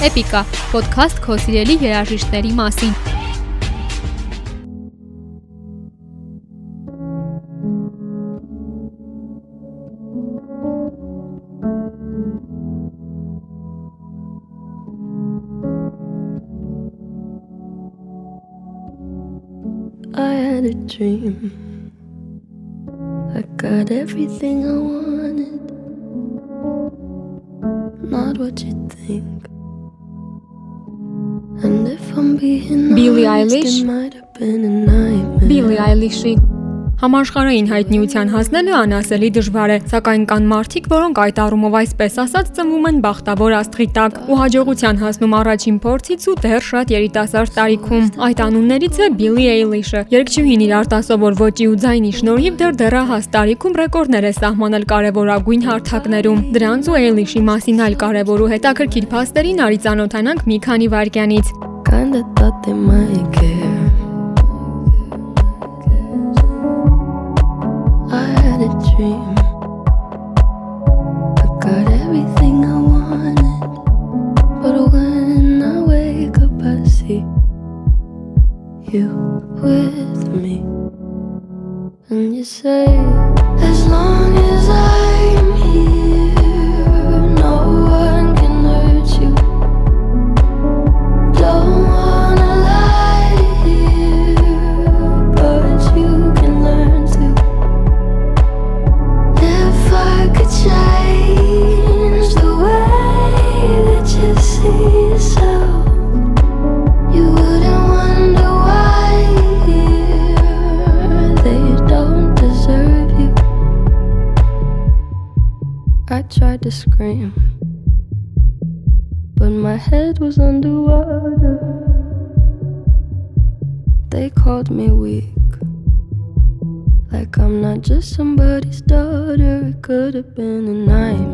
Էպիկա ոդքասթ քո սիրելի երաժիշտների մասին։ I had a dream. I got everything I wanted. Not what you think. Billie Eilish? Billie Eilish-ի Համաշխարհային հայտնիության հասնելը անասելի դժվար է, սակայն կան մարդիկ, որոնք այդ առումով այսպես ասած ծնվում են բախտավոր աստղի տակ ու հաջողության հասնում առաջին փորձից ու դեռ շատ երիտասարդ տարիքում։ Այդ անուններից է Billie Eilish-ը։ Երգչուհին իր արտասովոր ոճի ու ձայնի շնորհիվ դեռ դեռահաս տարիքում ռեկորդներ է սահմանել կարևորագույն հարթակներում։ Դրանց ու Eilish-ի մասին այլ կարևոր ու հետաքրքիր փաստերին արի ծանոթանանք մի քանի վայրկյանից։ Kinda thought they might care. I had a dream. I got everything I wanted. But when I wake up, I see you with me. And you say, as long as I'm I tried to scream but my head was underwater. They called me weak, like I'm not just somebody's daughter. It could have been a nightmare,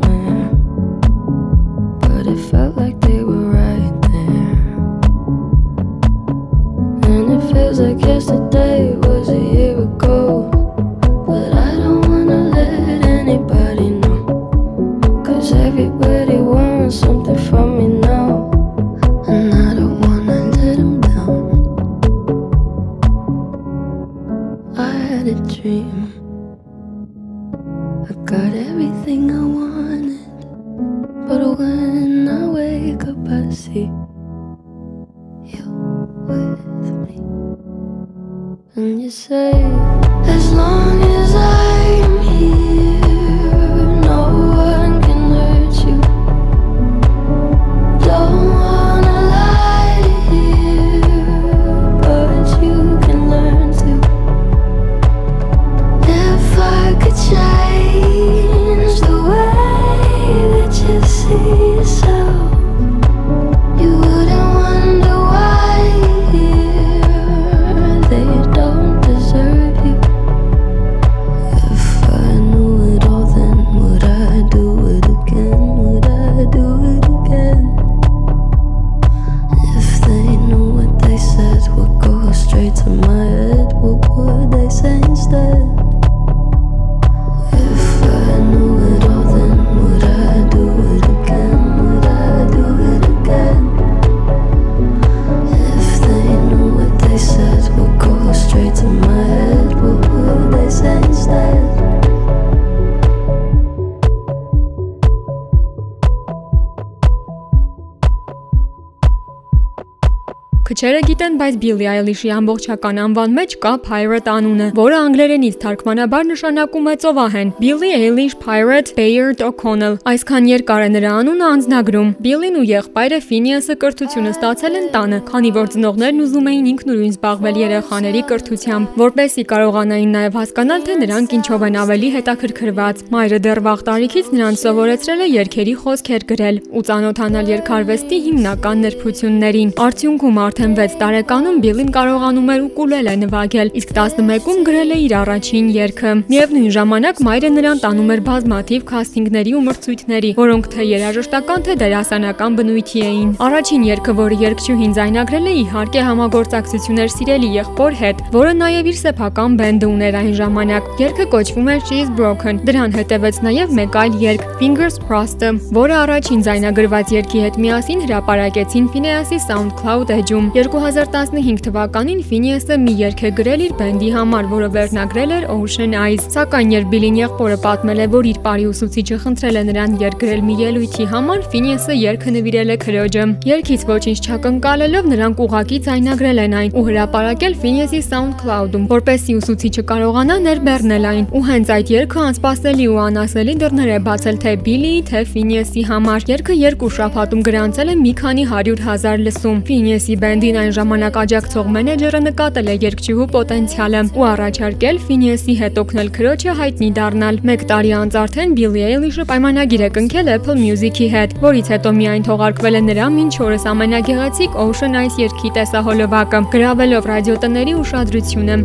Քչերը գիտեն, բայց Billie Eilish-ի ամբողջական անվան մեջ կա Pirate անունը, որը անգլերենից թարգմանաբար նշանակում է ծովահեն։ Billie Eilish Pirate Bayard O'Connell։ Այսքան երկար է նրա անունը անձնագրում։ Billie-ն ու եղբայրը Phineas-ը կրթությունը ստացել են տանը, քանի որ ծնողներն ուզում էին ինքնուրույն զբաղվել երեխաների կրթությամբ, որպեսզի կարողանային նաև հասկանալ, թե նրանք ինչով են ավելի հետաքրքրված։ Մայրը դեռ վաղ տարիքից նրանց սովորեցրել է երգերի խոսքեր գրել ու ծանոթանալ երկարվեստի հիմնական նրբություններին։ Արդյունքում արդեն 6 տարեկանում Բիլին կարողանում էր ուկուլելե նվագել, իսկ 11-ում գրել է իր առաջին երգը։ Միևնույն ժամանակ մայրը նրան տանում էր բազմաթիվ քաստինգների ու մրցույթների, որոնք թե երաժշտական, թե դերասանական բնույթի էին։ Առաջին երգը, որը երգչուհին ձայնագրել է, իհարկե համագործակցություն էր սիրելի եղբոր հետ, որը նաև իր սեփական բենդը ուներ այն ժամանակ։ Երգը կոչվում էր She's Broken։ Դրան հետևեց նաև մեկ այլ երգ Fingers Crossed, որը առաջին ձայնագրված երգի հետ միասին հրապարակեցին Phineas-ի SoundCloud էջում։ 2015 թվականին Phineas-ը մի երգ է գրել իր բենդի համար, որը վերնագրել էր Ocean Eyes։ Սակայն երբ Բիլին եղբորը պատմել է, որ իր բարի ուսուցիչը խնդրել է նրան երգ գրել մի ելույթի համար, Phineas-ը երգը նվիրել է քրոջը։ Երգից ոչինչ չակնկալելով նրանք ուղակի ձայնագրել են այն ու հրապարակել Phineas-ի SoundCloud-ում, որպեսզի ուսուցիչը կարողանա ներբեռնել այն։ Ու հենց այդ երգը անսպասելի ու անասելի դռներ է բացել թե Բիլիի, թե Phineas-ի համար։ Երգը երկու շաբաթում գրանցել է մի քանի 100 հազար լսում։ Phineas-ի բենդին այն ժամանակ աջակցող մենեջերը նկատել է երգչուհու պոտենցիալը ու առաջարկել Phineas-ի հետ օգնել քրոջը հայտնի դառնալ։ 1 տարի անց արդեն Billie Eilish-ը պայմանագիր է կնքել Apple Music-ի հետ, որից հետո միայն թողարկվել է նրա մինչ օրս ամենագեղեցիկ Ocean Eyes երգի տեսահոլովակը, գրավելով ռադիոտների ուշադրությունը։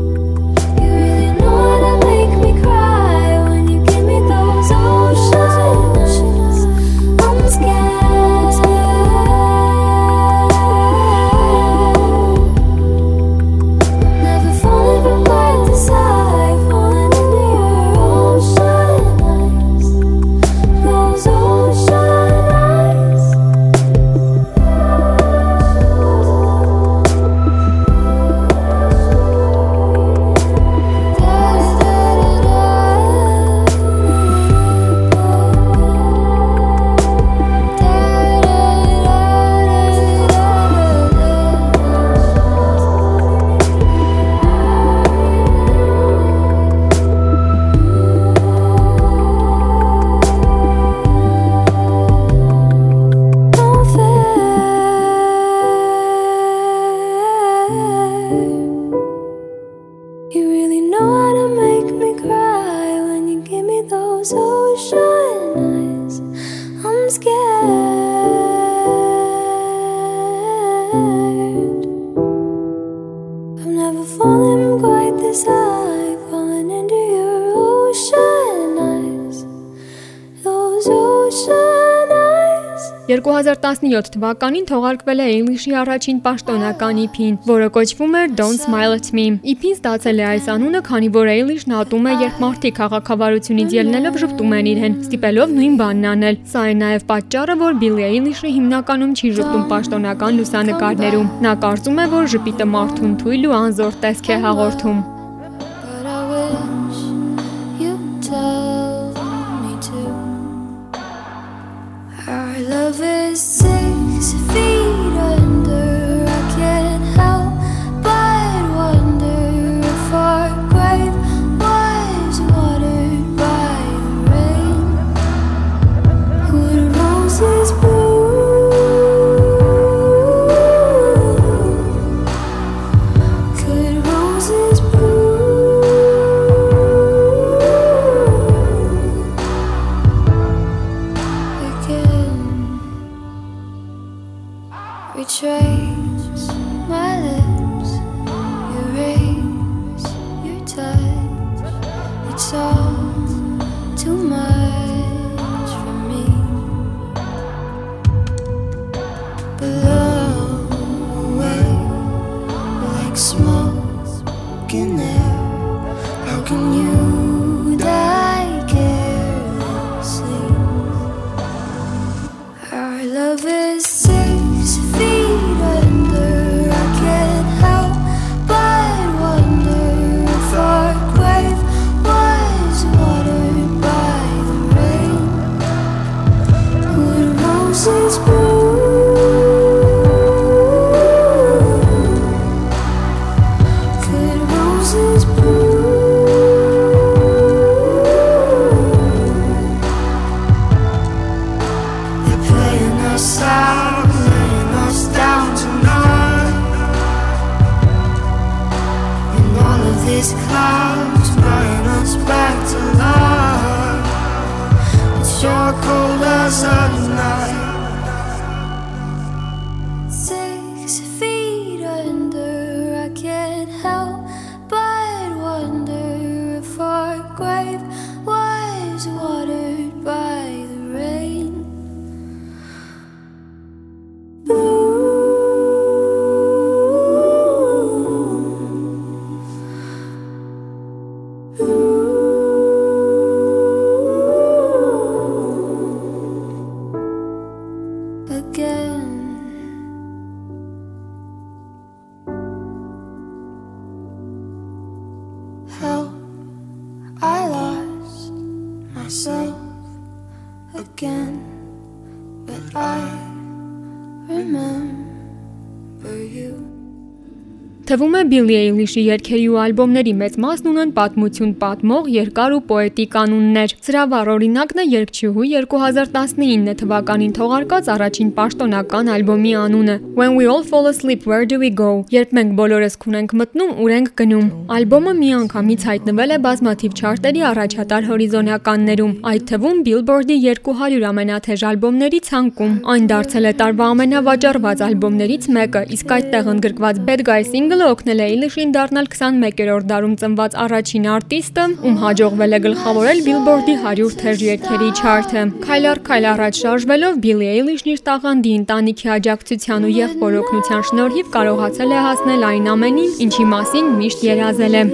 2017 թվականին թողարկվել է Eilish-ի առաջին պաշտոնական EP-ն, որը կոչվում էր Don't Smile at Me։ EP-ն ստացել է այս անունը, քանի որ Eilish-ն ատում է, երբ մարդիկ քաղաքավարությունից ելնելով ճպտում են իրեն, ստիպելով նույն բանն անել։ Սա է նաև պատճառը, որ Billie Eilish-ը հիմնականում չի ճպտում պաշտոնական լուսանկարներում։ Նա կարծում է, որ ժպիտը մարդուն թույլ ու անզոր տեսք է հաղորդում։ this back to life. It's your cold as a Թվում է Billie Eilish-ի երգերի ու ալբոմների մեծ մասն ունեն պատմություն պատմող երկար ու պոետիկ անուններ։ Սրա վառ օրինակն է երգչուհու 2019 թվականին թողարկած առաջին պաշտոնական ալբոմի անունը. When We All Fall Asleep Where Do We Go։ Երբ մենք բոլորս քուն ենք մտնում, ուր ենք գնում։ Ալբոմը միանգամից հայտնվել է բազմաթիվ չարտերի առաջատար հորիզոնականներում, այդ թվում Billboard-ի 200 ամենաթեժ ալբոմների ցանկում։ Այն դարձել է տարվա ամենավաճառված ալբոմներից մեկը, իսկ այդտեղ ընդգրկված Bad Guy single Սինգլը օգնել է Eilish-ին դառնալ 21-րդ դարում ծնված առաջին արտիստը, ում հաջողվել է գլխավորել Billboard-ի 100 թեժ երգերի չարթը։ Քայլ առ քայլ առաջ շարժվելով Billie Eilish-ն իր տաղանդի ընտանիքի աջակցության ու եղբոր օգնության շնորհիվ կարողացել է հասնել այն ամենին, ինչի մասին միշտ երազել է։.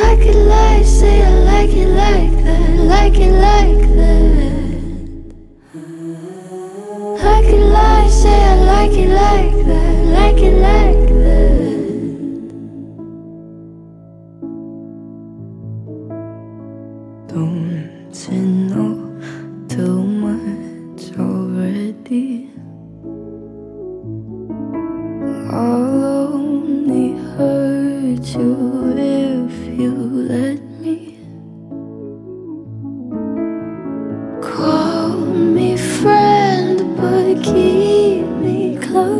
I could lie, say I like it like that, like it like I could lie, say I like it like that, like it like that. Don't you know too much already? I'll only hurt you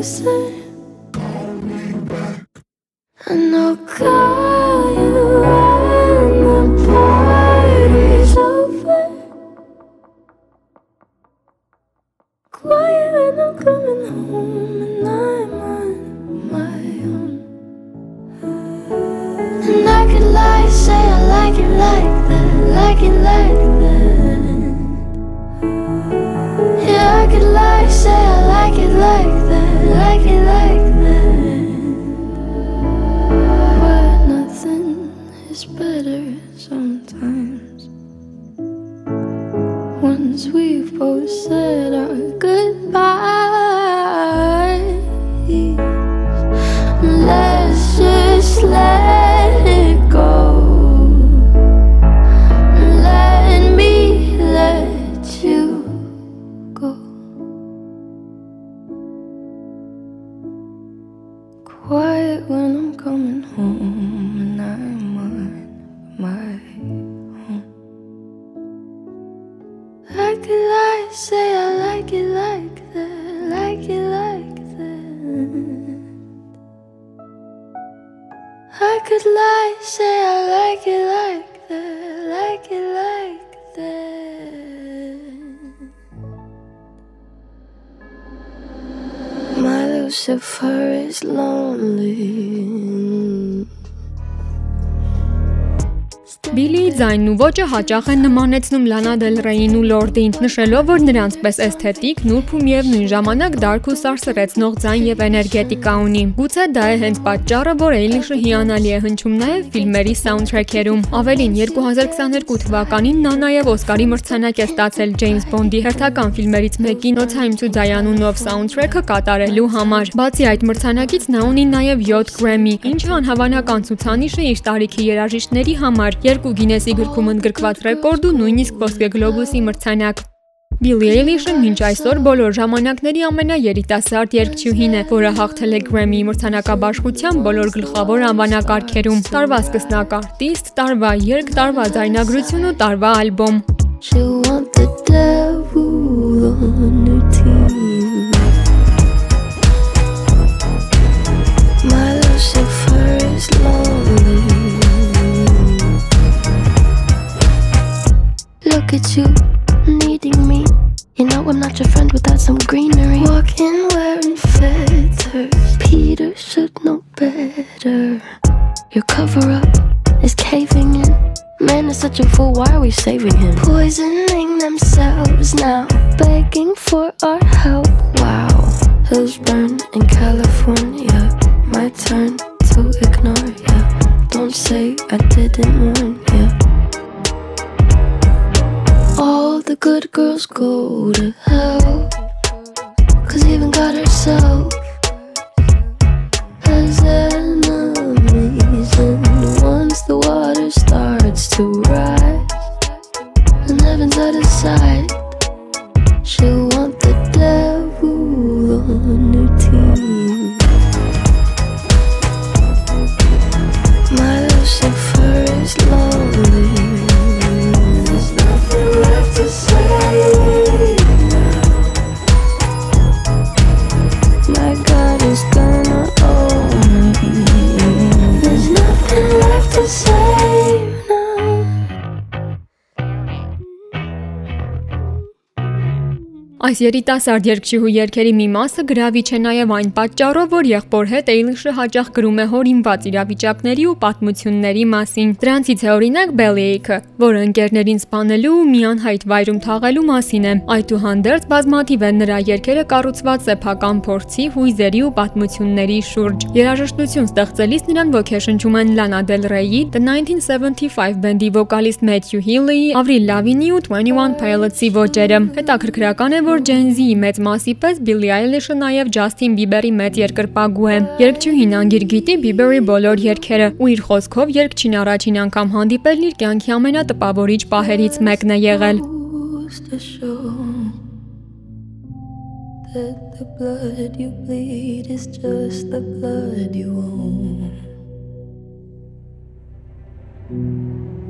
closer. Call me back. I know. God. Say I like it like that, like it like that. I could lie, say I like it like that, like it like that. My Lucifer is lonely. Բիլիի ձայնն ու ոճը հաճախ են նմանեցնում Լանա Դել Ռեյին ու Լորդին, նշելով, որ նրանց պես էսթետիկ, նուրբ ու միևնույն ժամանակ դարք ու սարսռեցնող ձայն եւ էներգետիկա ունի։ Գուցե դա է հենց պատճառը, որ Էյլիշը հիանալի է հնչում նաեւ ֆիլմերի սաունդթրեքերում։ Ավելին 2022 թվականին նա նաեւ Օսկարի մրցանակ է ստացել Ջեյմս Բոնդի հերթական ֆիլմերից մեկի No Time to Die անունով սաունդթրեքը կատարելու համար։ Բացի այդ մրցանակից նա ունի նաեւ 7 Grammy, ինչը անհավանական ցուցանիշ է իր տարիքի երաժիշտների համար։ Երկու Գինեսի գրքում ընդգրկված ռեկորդ ու նույնիսկ Ոսկե գլոբուսի մրցանակ։ Billie Eilish-ը մինչ այսօր բոլոր ժամանակների ամենաերիտասարդ երգչուհին է, որը հաղթել է Grammy մրցանակաբաշխության բոլոր գլխավոր անվանակարգերում՝ տարվա սկսնակ արտիստ, տարվա երգ, տարվա ձայնագրություն ու տարվա ալբոմ։ You want the devil on Look at you, needing me. You know I'm not your friend without some greenery. Walking wearing feathers. Peter should know better. Your cover up is caving in. Man is such a fool, why are we saving him? Poisoning themselves now, begging for our help. Wow, hills burn in California. My turn to ignore ya. Don't say I didn't warn ya. The good girls go to hell. Cause even God herself Այս երիտասարդ երգչուհու երգերի մի մասը գրավիչ է նաև այն պատճառով, որ եղբոր հետ Էյլիշը հաճախ գրում է հորինված իրավիճակների ու պատմությունների մասին։ Դրանցից է օրինակ Bellyache-ը, որը ընկերներին սպանելու ու միանհայտ վայրում թաղելու մասին է։ Այդուհանդերձ բազմաթիվ են նրա երգերը կառուցված սեփական փորձի, հույզերի ու պատմությունների շուրջ։ Երաժշտություն ստեղծելիս նրան ոգեշնչում են Lana Del Rey-ի The 1975 բենդի վոկալիստ Matthew Healy-ի, Avril Lavigne-ի ու 21 Pilots-ի ոճերը։ Հետաքրքրական է, որ Gen Z-ի մեծ մասի պես Billie Eilish-ը նաև Justin Bieber-ի մեծ երկրպագու է։ Երգչուհին անգիր գիտի Bieber-ի բոլոր երգերը ու իր խոսքով երգչին առաջին անգամ հանդիպելն իր կյանքի ամենատպավորիչ պահերից մեկն է եղել։ that the blood you bleed is just the blood you own.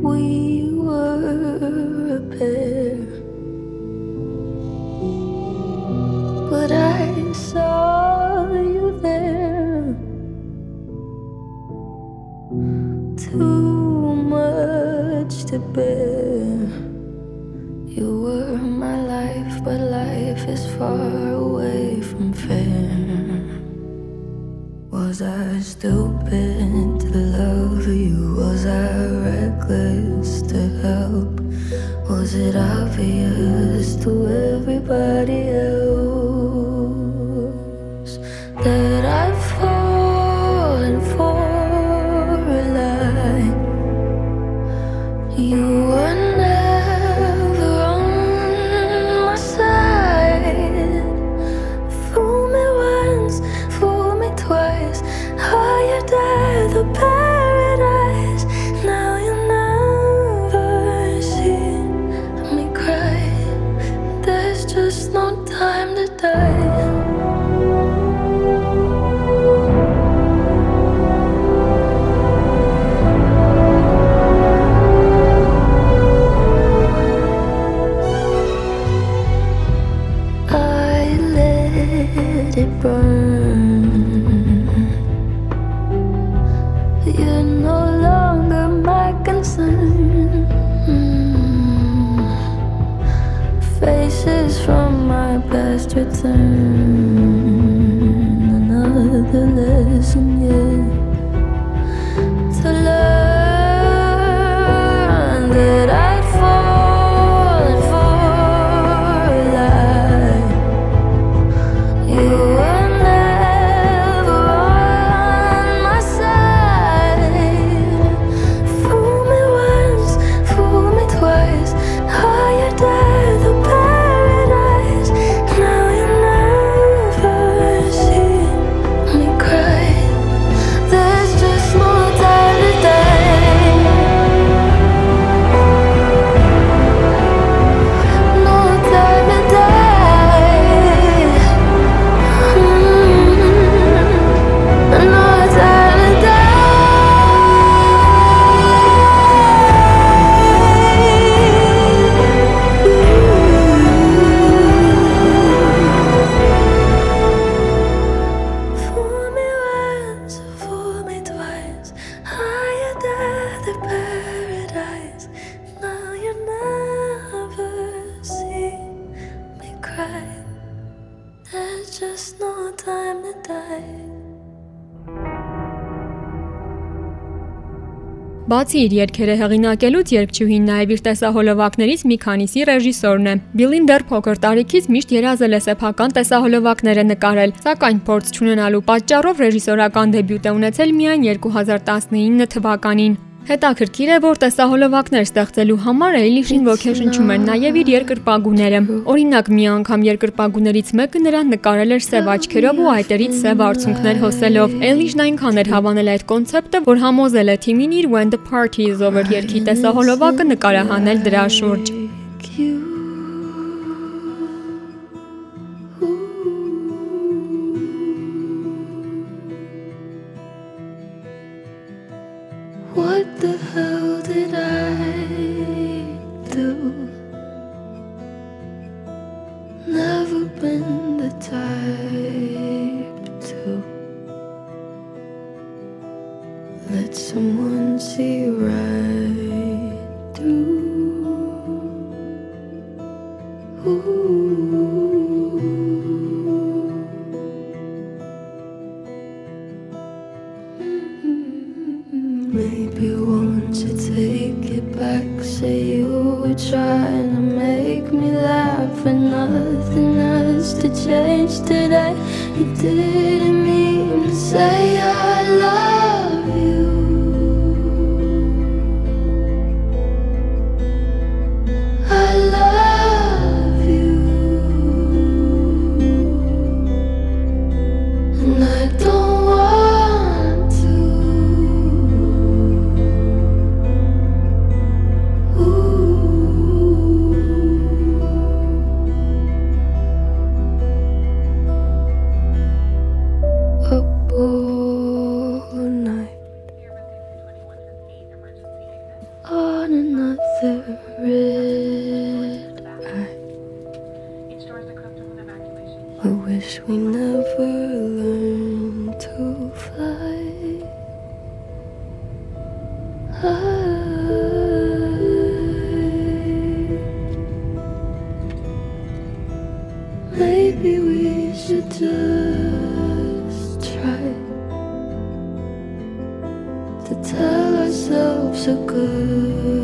We were a pair, but I saw you there. Too much to bear. You were my life, but life is far away from fair. Was I stupid to love you? Was I reckless to help? Was it obvious to everybody else Բացի իր երգերը հեղինակելուց երգչուհին նաև իր տեսահոլովակներից մի քանիսի ռեժիսորն է։ Բիլին դեռ փոքր տարիքից միշտ երազել է սեփական տեսահոլովակները նկարել, սակայն փորձ չունենալու պատճառով ռեժիսորական դեբյուտ է ունեցել միայն 2019 թվականին։ Հետաքրքիր է, որ տեսահոլովակներ ստեղծելու համար Էյլիշին ոգեշնչում են նաև իր երկրպագուները։ Օրինակ, մի անգամ երկրպագուներից մեկը նրան նկարել էր սև աչքերով ու այտերից սև արցունքներ հոսելով։ Էյլիշն այնքան էր հավանել այդ կոնցեպտը, որ համոզել է թիմին իր When the Party is Over երգի տեսահոլովակը նկարահանել դրա շուրջ։ and nothing else to change today. You didn't mean to say I love Maybe we should just try to tell ourselves a good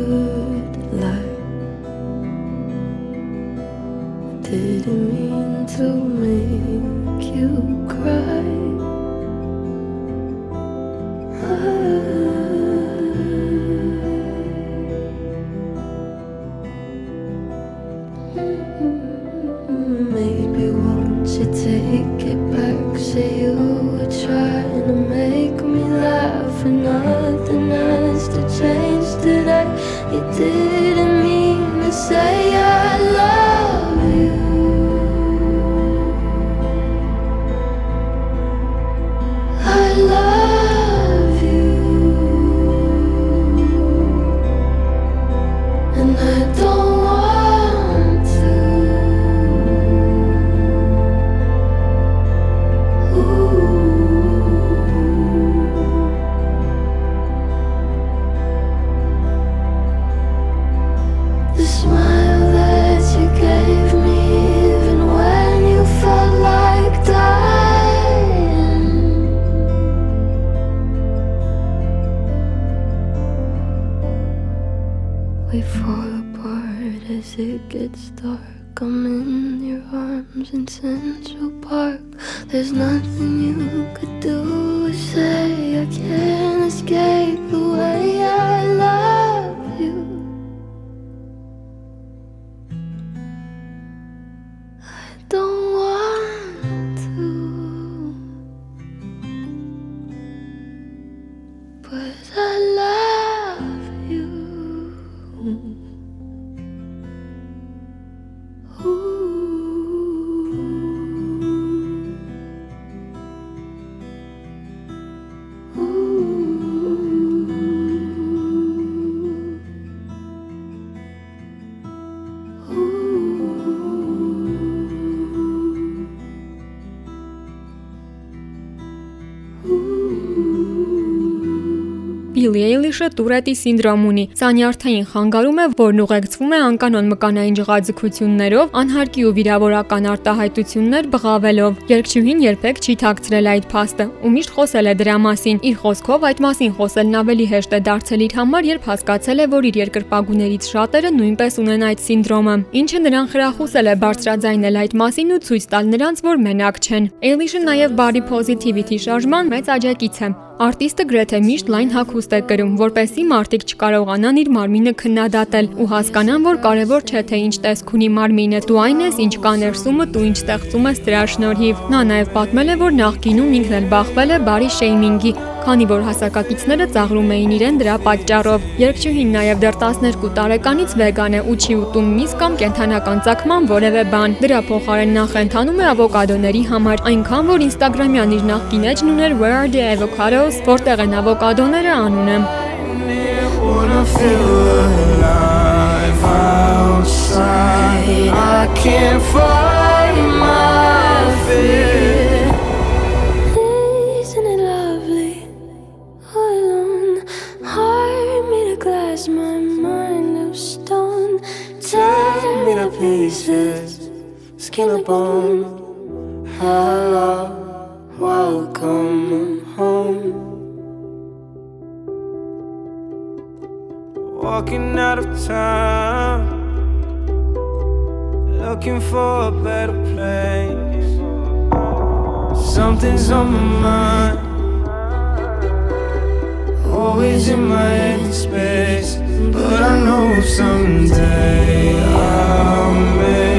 Բիլի Էյլիշը Տուրետի սինդրոմ ունի։ Սա նյարդային խանգարում է, որն ուղեկցվում է անկանոն մկանային ջղաձգություններով, անհարկի ու վիրավորական արտահայտություններ բղավելով։ Երգչուհին երբեք չի թաքցրել այդ փաստը ու միշտ խոսել է դրա մասին։ Իր խոսքով այդ մասին խոսելն ավելի հեշտ է դարձել իր համար, երբ հասկացել է, որ իր երկրպագուներից շատերը նույնպես ունեն այդ սինդրոմը, ինչը նրան խրախուսել է բարձրաձայնել այդ մասին ու ցույց տալ նրանց, որ մենակ չեն։ Էյլիշը նաև բարի պոզիտիվիթի շարժման մեծ աջակից է։ Արտիստը գրեթե միշտ լայն հագուստ է կրում, որպեսզի մարդիկ չկարողանան իր մարմինը քննադատել ու հասկանան, որ կարևոր չէ թե ինչ տեսք ունի մարմինը, դու այն ես, ինչ կա ներսումդ ու ինչ ստեղծում ես դրա շնորհիվ։ Նա նաև պատմել է, որ նախկինում ինքն էլ բախվել է բարի շեյմինգի, քանի որ հասակակիցները ծաղրում էին իրեն դրա պատճառով։ Երգչուհին նաև դեռ 12 տարեկանից վեգան է ու չի ուտում միս կամ կենթանական ծագման որևէ բան։ Դրա փոխարեն նա խենթանում է ավոկադոների համար, այնքան որ Instagram-յան իր նախկին էջն ուներ Where are the avocados, որտեղ են ավոկադոները անունը։ Wanna feel alive outside. I can't fight my fear. Isn't it lovely? All alone glass, my mind of stone. Tear me to pieces, skin and bone. Hello, welcome home. Walking out of town, looking for a better place. Something's on my mind, always in my head space. But I know someday I'll make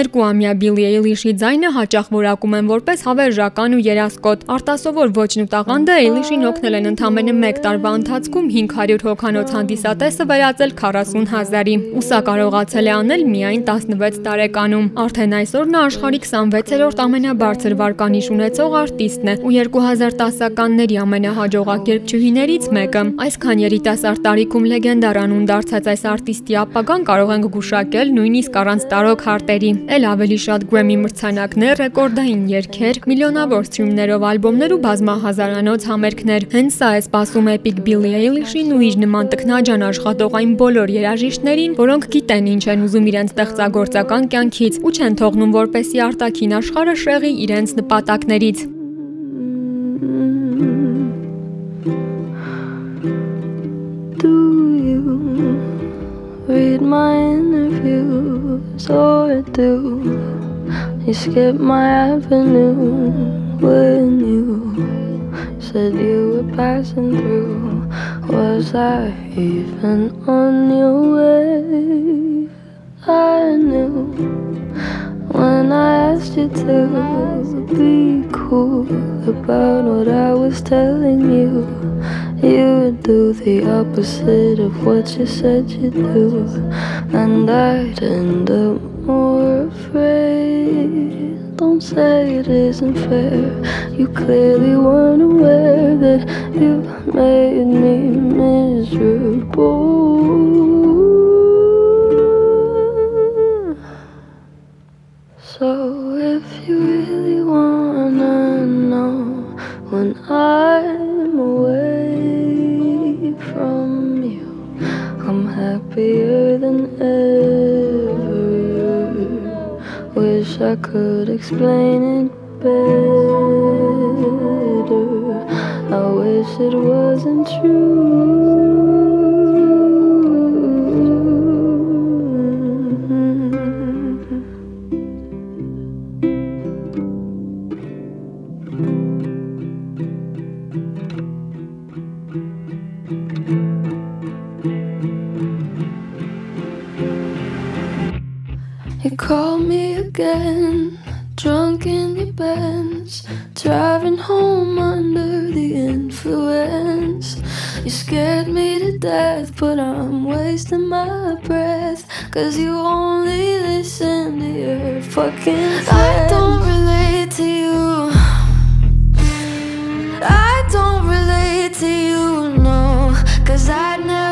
22-ամյա Billie Eilish-ի ձայնը հաճախ որակում են որպես հավերժական ու երասկոտ։ Արտասովոր ոճն ու տաղանդը Eilish-ին օգնել են ընդամենը 1 տարվա ընթացքում 500 հոգանոց հանդիսատեսը վերածել 40 հազարի։ Ու սա կարողացել է անել միայն 16 տարեկանում։ Արդեն այսօր նա աշխարհի 26-րդ ամենաբարձր վարկանիշ ունեցող արտիստն է ու 2010-ականների ամենահաջողակ երգչուհիներից մեկը։ Այսքան երիտասարդ տարիքում լեգենդար անուն դարձած այս արտիստի ապագան կարող ենք գուշակել նույնիսկ առանց տարոք հարտերի։ Էլ ավելի շատ Grammy մրցանակներ, ռեկորդային երգեր, միլիոնավոր սթրիմներով ալբոմներ ու բազմահազարանոց համերգներ։ Հենց սա է սպասում էպիկ Billie Eilish-ին ու իր նման տքնաջան աշխատող այն բոլոր երաժիշտներին, որոնք գիտեն ինչ են ուզում իրենց ստեղծագործական կյանքից ու չեն թողնում որպեսի արտաքին աշխարհը շեղի իրենց նպատակներից։ read my interviews or do you skip my avenue when you said you were passing through? Was I even on your way? I knew when I asked you to be cool about what I was telling you. You do the opposite of what you said you'd do, and I'd end up more afraid. Don't say it isn't fair. You clearly weren't aware that you made me miserable. So if you really wanna know when I'm happier than ever. Wish I could explain it better. I wish it wasn't true. You call me again, drunk in your Benz, driving home under the influence. You scared me to death, but I'm wasting my breath. Cause you only listen to your fucking friends. I don't relate to you. I don't relate to you, no. Cause I never.